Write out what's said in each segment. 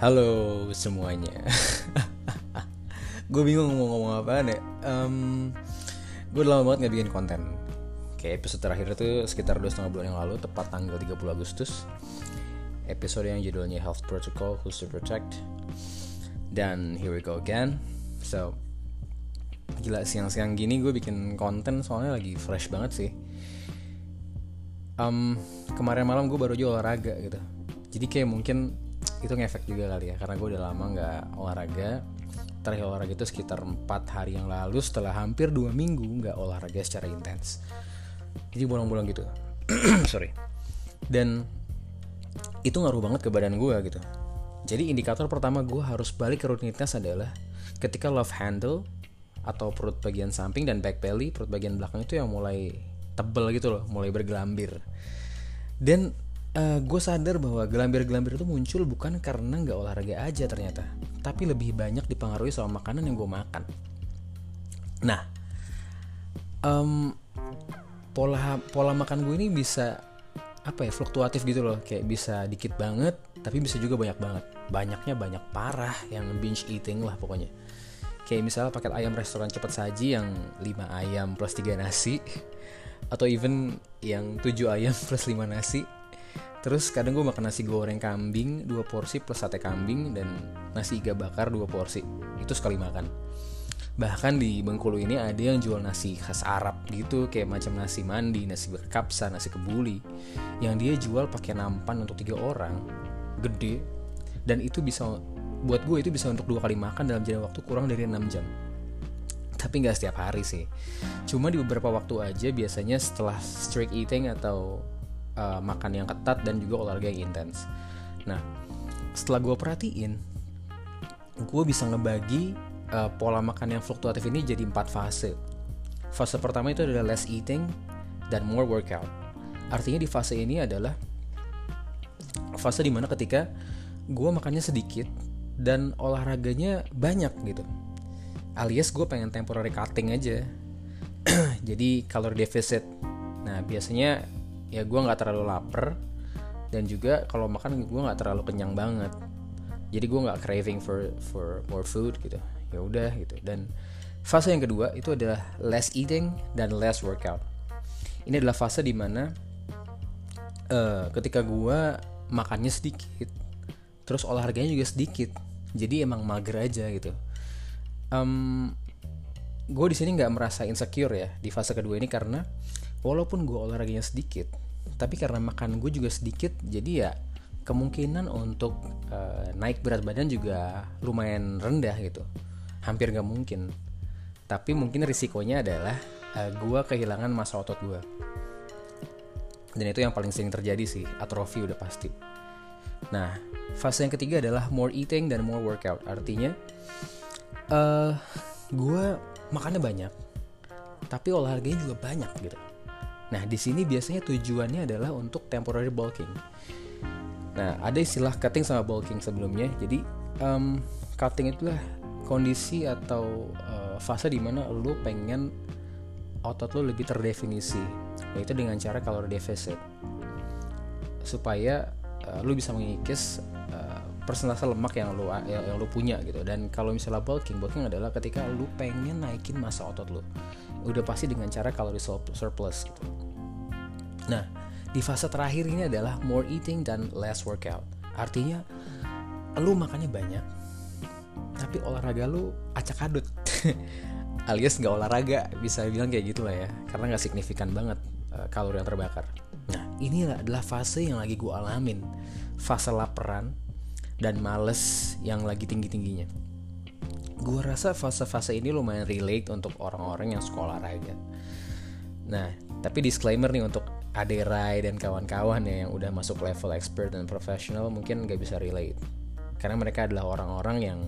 Halo semuanya. Gue bingung mau ngomong apa nih um, Gue udah lama banget gak bikin konten. Kayak episode terakhir itu sekitar 2,5 bulan yang lalu Tepat tanggal 30 Agustus. Episode yang judulnya Health Protocol Who's to Protect. Dan here we go again. So Gila siang-siang gini gue bikin konten soalnya lagi fresh banget sih. Um, Kemarin malam gue baru aja olahraga gitu. Jadi kayak mungkin itu ngefek juga kali ya karena gue udah lama nggak olahraga. Terakhir olahraga itu sekitar empat hari yang lalu setelah hampir dua minggu nggak olahraga secara intens. Jadi bolong-bolong gitu. Sorry. Dan itu ngaruh banget ke badan gue gitu. Jadi indikator pertama gue harus balik ke rutinitas adalah ketika love handle atau perut bagian samping dan back belly perut bagian belakang itu yang mulai tebel gitu loh mulai bergelambir. Dan uh, eh, gue sadar bahwa gelambir-gelambir itu muncul bukan karena nggak olahraga aja ternyata, tapi lebih banyak dipengaruhi sama makanan yang gue makan. Nah, um, pola pola makan gue ini bisa apa ya fluktuatif gitu loh, kayak bisa dikit banget, tapi bisa juga banyak banget. Banyaknya banyak parah yang binge eating lah pokoknya. Kayak misalnya paket ayam restoran cepat saji yang 5 ayam plus 3 nasi atau even yang 7 ayam plus 5 nasi Terus kadang gue makan nasi goreng kambing dua porsi plus sate kambing dan nasi iga bakar dua porsi. Itu sekali makan. Bahkan di Bengkulu ini ada yang jual nasi khas Arab gitu kayak macam nasi mandi, nasi berkapsa, nasi kebuli yang dia jual pakai nampan untuk tiga orang, gede dan itu bisa buat gue itu bisa untuk dua kali makan dalam jangka waktu kurang dari 6 jam tapi nggak setiap hari sih cuma di beberapa waktu aja biasanya setelah strict eating atau uh, makan yang ketat dan juga olahraga yang intens. Nah, setelah gue perhatiin, gue bisa ngebagi uh, pola makan yang fluktuatif ini jadi empat fase. Fase pertama itu adalah less eating dan more workout. Artinya di fase ini adalah fase di mana ketika gue makannya sedikit dan olahraganya banyak gitu. Alias gue pengen temporary cutting aja. jadi kalori deficit. Nah biasanya ya gue nggak terlalu lapar. Dan juga kalau makan gue nggak terlalu kenyang banget. Jadi gue nggak craving for for more food gitu. Ya udah gitu. Dan fase yang kedua itu adalah less eating dan less workout. Ini adalah fase di mana uh, ketika gue makannya sedikit terus olahraganya juga sedikit jadi emang mager aja gitu. Um, gue di sini nggak merasa insecure ya di fase kedua ini karena walaupun gue olahraganya sedikit tapi karena makan gue juga sedikit jadi ya kemungkinan untuk uh, naik berat badan juga lumayan rendah gitu. Hampir nggak mungkin. Tapi mungkin risikonya adalah uh, eh, gue kehilangan masa otot gue dan itu yang paling sering terjadi sih atrofi udah pasti. Nah fase yang ketiga adalah more eating dan more workout. Artinya uh, eh, gue makannya banyak tapi olahraganya juga banyak gitu Nah, di sini biasanya tujuannya adalah untuk temporary bulking. Nah, ada istilah cutting sama bulking sebelumnya. Jadi, um, cutting itulah kondisi atau uh, fase di mana lo pengen otot lo lebih terdefinisi, yaitu dengan cara kalori deficit, supaya uh, lo bisa mengikis uh, persentase lemak yang lo yang, yang lo punya gitu. Dan kalau misalnya bulking, bulking adalah ketika lo pengen naikin masa otot lo udah pasti dengan cara kalori surplus gitu. Nah, di fase terakhir ini adalah more eating dan less workout. Artinya lu makannya banyak, tapi olahraga lu acak adut. Alias nggak olahraga, bisa bilang kayak gitulah ya, karena nggak signifikan banget uh, kalori yang terbakar. Nah, ini adalah fase yang lagi gue alamin, fase laparan dan males yang lagi tinggi tingginya gue rasa fase-fase ini lumayan relate untuk orang-orang yang sekolah olahraga. Nah, tapi disclaimer nih untuk Ade Rai dan kawan-kawan ya yang udah masuk level expert dan profesional mungkin gak bisa relate. Karena mereka adalah orang-orang yang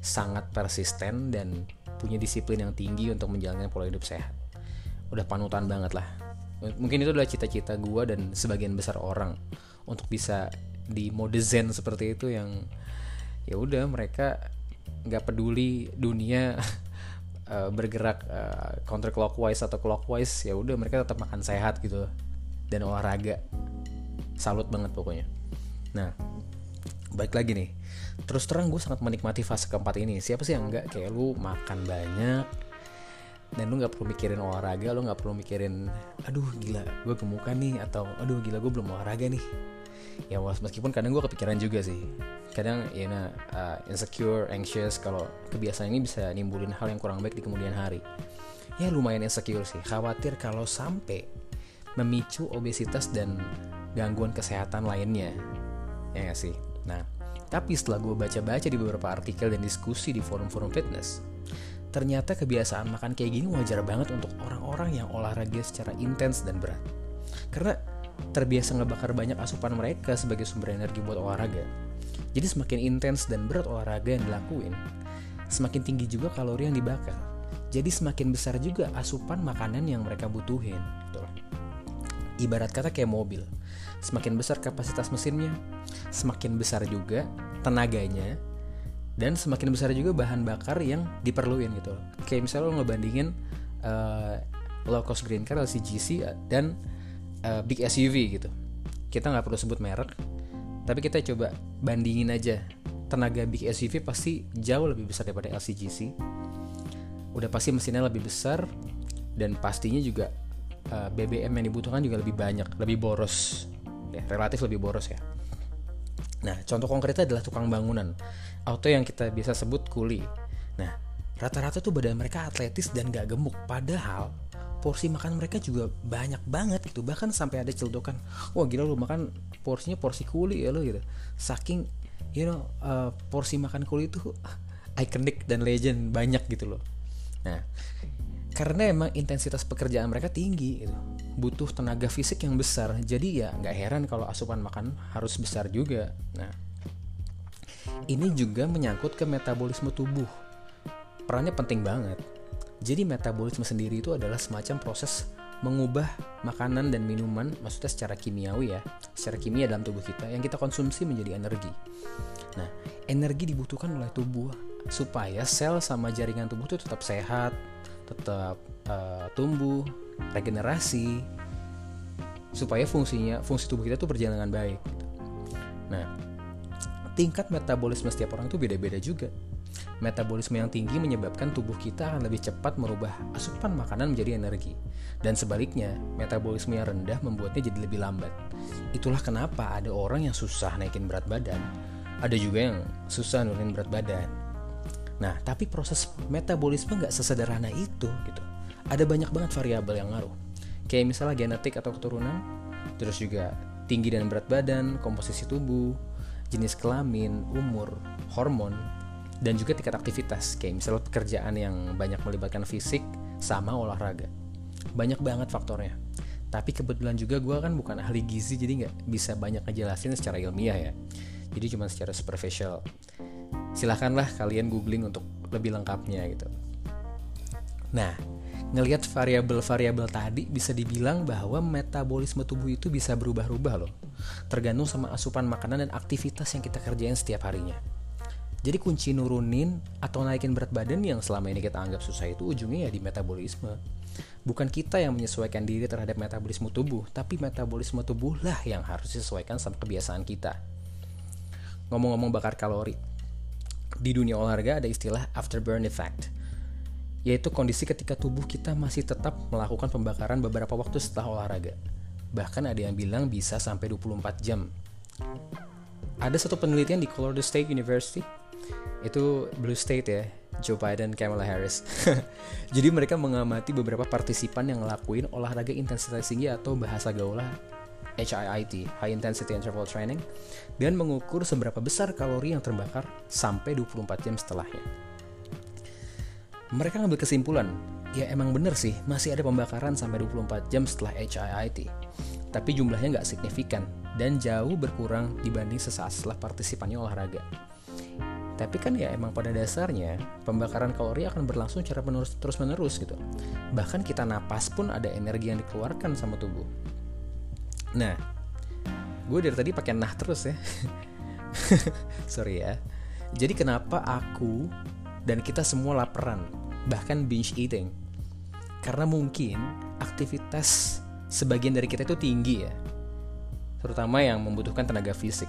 sangat persisten dan punya disiplin yang tinggi untuk menjalankan pola hidup sehat. Udah panutan banget lah. Mungkin itu adalah cita-cita gue dan sebagian besar orang untuk bisa di mode zen seperti itu yang ya udah mereka nggak peduli dunia uh, bergerak uh, counter clockwise atau clockwise ya udah mereka tetap makan sehat gitu dan olahraga. Salut banget pokoknya. Nah baik lagi nih. Terus terang gue sangat menikmati fase keempat ini. Siapa sih yang enggak kayak lu makan banyak dan lu nggak perlu mikirin olahraga lu nggak perlu mikirin aduh gila gue gemukan nih atau aduh gila gue belum olahraga nih ya meskipun kadang gue kepikiran juga sih. Kadang ya nah, uh, insecure anxious kalau kebiasaan ini bisa nimbulin hal yang kurang baik di kemudian hari. Ya lumayan insecure sih. Khawatir kalau sampai memicu obesitas dan gangguan kesehatan lainnya. Ya gak sih? Nah tapi setelah gue baca-baca di beberapa artikel dan diskusi di forum-forum fitness ternyata kebiasaan makan kayak gini wajar banget untuk orang-orang yang olahraga secara intens dan berat. Karena terbiasa ngebakar banyak asupan mereka sebagai sumber energi buat olahraga. Jadi semakin intens dan berat olahraga yang dilakuin, semakin tinggi juga kalori yang dibakar. Jadi semakin besar juga asupan makanan yang mereka butuhin. Gitu Ibarat kata kayak mobil. Semakin besar kapasitas mesinnya, semakin besar juga tenaganya dan semakin besar juga bahan bakar yang diperluin gitu loh. Kayak misalnya lo ngebandingin uh, low cost green car LCGC dan uh, big SUV gitu. Kita nggak perlu sebut merek, tapi kita coba bandingin aja. Tenaga big SUV pasti jauh lebih besar daripada LCGC. Udah pasti mesinnya lebih besar dan pastinya juga uh, eh, BBM yang dibutuhkan juga lebih banyak, lebih boros. Ya, relatif lebih boros ya. Nah, contoh konkretnya adalah tukang bangunan atau yang kita biasa sebut kuli. Nah, rata-rata tuh badan mereka atletis dan gak gemuk. Padahal porsi makan mereka juga banyak banget gitu. Bahkan sampai ada celutukan, wah gila lu makan porsinya porsi kuli ya lo gitu. Saking you know uh, porsi makan kuli itu ikonik dan legend banyak gitu loh. Nah, karena emang intensitas pekerjaan mereka tinggi gitu butuh tenaga fisik yang besar jadi ya nggak heran kalau asupan makan harus besar juga nah ini juga menyangkut ke metabolisme tubuh perannya penting banget jadi metabolisme sendiri itu adalah semacam proses mengubah makanan dan minuman maksudnya secara kimiawi ya secara kimia dalam tubuh kita yang kita konsumsi menjadi energi nah energi dibutuhkan oleh tubuh supaya sel sama jaringan tubuh itu tetap sehat tetap uh, tumbuh regenerasi supaya fungsinya fungsi tubuh kita tuh berjalan dengan baik. Nah, tingkat metabolisme setiap orang itu beda-beda juga. Metabolisme yang tinggi menyebabkan tubuh kita akan lebih cepat merubah asupan makanan menjadi energi. Dan sebaliknya, metabolisme yang rendah membuatnya jadi lebih lambat. Itulah kenapa ada orang yang susah naikin berat badan, ada juga yang susah nurunin berat badan. Nah, tapi proses metabolisme nggak sesederhana itu gitu ada banyak banget variabel yang ngaruh. Kayak misalnya genetik atau keturunan, terus juga tinggi dan berat badan, komposisi tubuh, jenis kelamin, umur, hormon, dan juga tingkat aktivitas. Kayak misalnya pekerjaan yang banyak melibatkan fisik sama olahraga. Banyak banget faktornya. Tapi kebetulan juga gue kan bukan ahli gizi jadi nggak bisa banyak ngejelasin secara ilmiah ya. Jadi cuma secara superficial. Silahkanlah kalian googling untuk lebih lengkapnya gitu. Nah, ngelihat variabel-variabel tadi bisa dibilang bahwa metabolisme tubuh itu bisa berubah-ubah loh. Tergantung sama asupan makanan dan aktivitas yang kita kerjain setiap harinya. Jadi kunci nurunin atau naikin berat badan yang selama ini kita anggap susah itu ujungnya ya di metabolisme. Bukan kita yang menyesuaikan diri terhadap metabolisme tubuh, tapi metabolisme tubuh lah yang harus disesuaikan sama kebiasaan kita. Ngomong-ngomong bakar kalori, di dunia olahraga ada istilah afterburn effect yaitu kondisi ketika tubuh kita masih tetap melakukan pembakaran beberapa waktu setelah olahraga. Bahkan ada yang bilang bisa sampai 24 jam. Ada satu penelitian di Colorado State University, itu Blue State ya, Joe Biden, Kamala Harris. Jadi mereka mengamati beberapa partisipan yang ngelakuin olahraga intensitas tinggi atau bahasa gaulnya HIIT, High Intensity Interval Training, dan mengukur seberapa besar kalori yang terbakar sampai 24 jam setelahnya mereka ngambil kesimpulan, ya emang bener sih masih ada pembakaran sampai 24 jam setelah HIIT. Tapi jumlahnya nggak signifikan dan jauh berkurang dibanding sesaat setelah partisipannya olahraga. Tapi kan ya emang pada dasarnya pembakaran kalori akan berlangsung secara menerus, terus menerus gitu. Bahkan kita napas pun ada energi yang dikeluarkan sama tubuh. Nah, gue dari tadi pakai nah terus ya. Sorry ya. Jadi kenapa aku dan kita semua laparan bahkan binge eating. Karena mungkin aktivitas sebagian dari kita itu tinggi ya. Terutama yang membutuhkan tenaga fisik.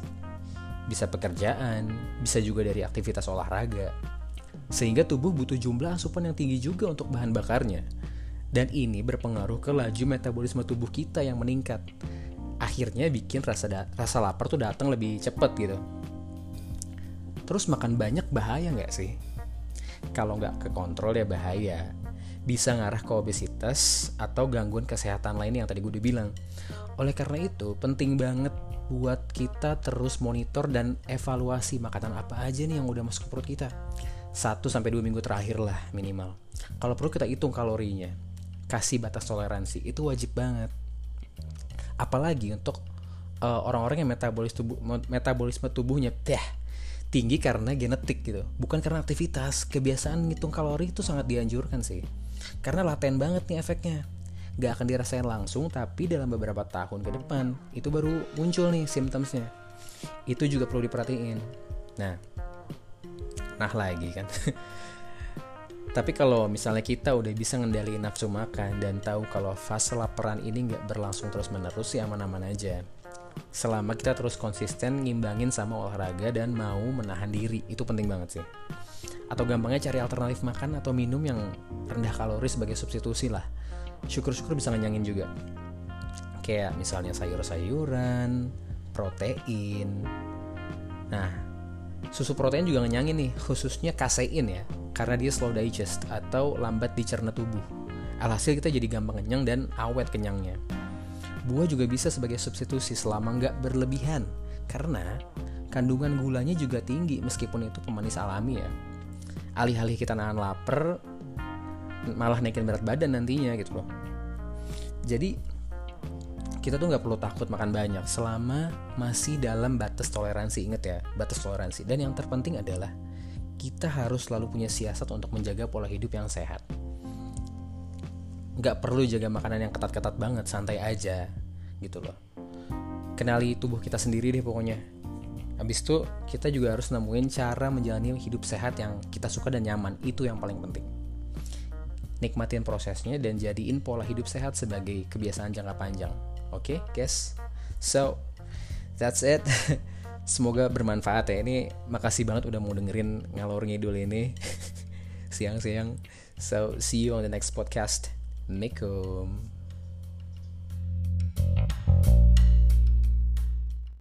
bisa pekerjaan, bisa juga dari aktivitas olahraga. Sehingga tubuh butuh jumlah asupan yang tinggi juga untuk bahan bakarnya. Dan ini berpengaruh ke laju metabolisme tubuh kita yang meningkat. Akhirnya bikin rasa rasa lapar tuh datang lebih cepet gitu. Terus makan banyak bahaya nggak sih? Kalau nggak kekontrol ya bahaya. Bisa ngarah ke obesitas atau gangguan kesehatan lain yang tadi gue udah bilang. Oleh karena itu, penting banget buat kita terus monitor dan evaluasi makanan apa aja nih yang udah masuk ke perut kita. 1 sampai 2 minggu terakhir lah minimal. Kalau perlu kita hitung kalorinya. Kasih batas toleransi itu wajib banget. Apalagi untuk uh, orang-orang yang metabolis tubuh metabolisme tubuhnya teh tinggi karena genetik gitu, bukan karena aktivitas. Kebiasaan ngitung kalori itu sangat dianjurkan sih. Karena laten banget nih efeknya gak akan dirasain langsung tapi dalam beberapa tahun ke depan itu baru muncul nih symptomsnya itu juga perlu diperhatiin nah nah lagi kan tapi kalau misalnya kita udah bisa ngendaliin nafsu makan dan tahu kalau fase laparan ini nggak berlangsung terus menerus ya aman-aman aja. Selama kita terus konsisten ngimbangin sama olahraga dan mau menahan diri itu penting banget sih. Atau gampangnya cari alternatif makan atau minum yang rendah kalori sebagai substitusi lah. Syukur-syukur bisa ngenyangin juga. Kayak misalnya sayur-sayuran protein. Nah susu protein juga ngenyangin nih khususnya kasein ya karena dia slow digest atau lambat dicerna tubuh. Alhasil kita jadi gampang kenyang dan awet kenyangnya. Buah juga bisa sebagai substitusi selama nggak berlebihan karena kandungan gulanya juga tinggi meskipun itu pemanis alami ya. Alih-alih kita nahan lapar malah naikin berat badan nantinya gitu loh. Jadi kita tuh nggak perlu takut makan banyak selama masih dalam batas toleransi. Inget ya batas toleransi. Dan yang terpenting adalah kita harus selalu punya siasat untuk menjaga pola hidup yang sehat nggak perlu jaga makanan yang ketat-ketat banget santai aja gitu loh kenali tubuh kita sendiri deh pokoknya Habis itu kita juga harus nemuin cara menjalani hidup sehat yang kita suka dan nyaman. Itu yang paling penting nikmatin prosesnya dan jadiin pola hidup sehat sebagai kebiasaan jangka panjang. Oke, okay, guys. So, that's it. Semoga bermanfaat ya. Ini makasih banget udah mau dengerin ngalor ngidul ini siang-siang. So, see you on the next podcast. Assalamualaikum.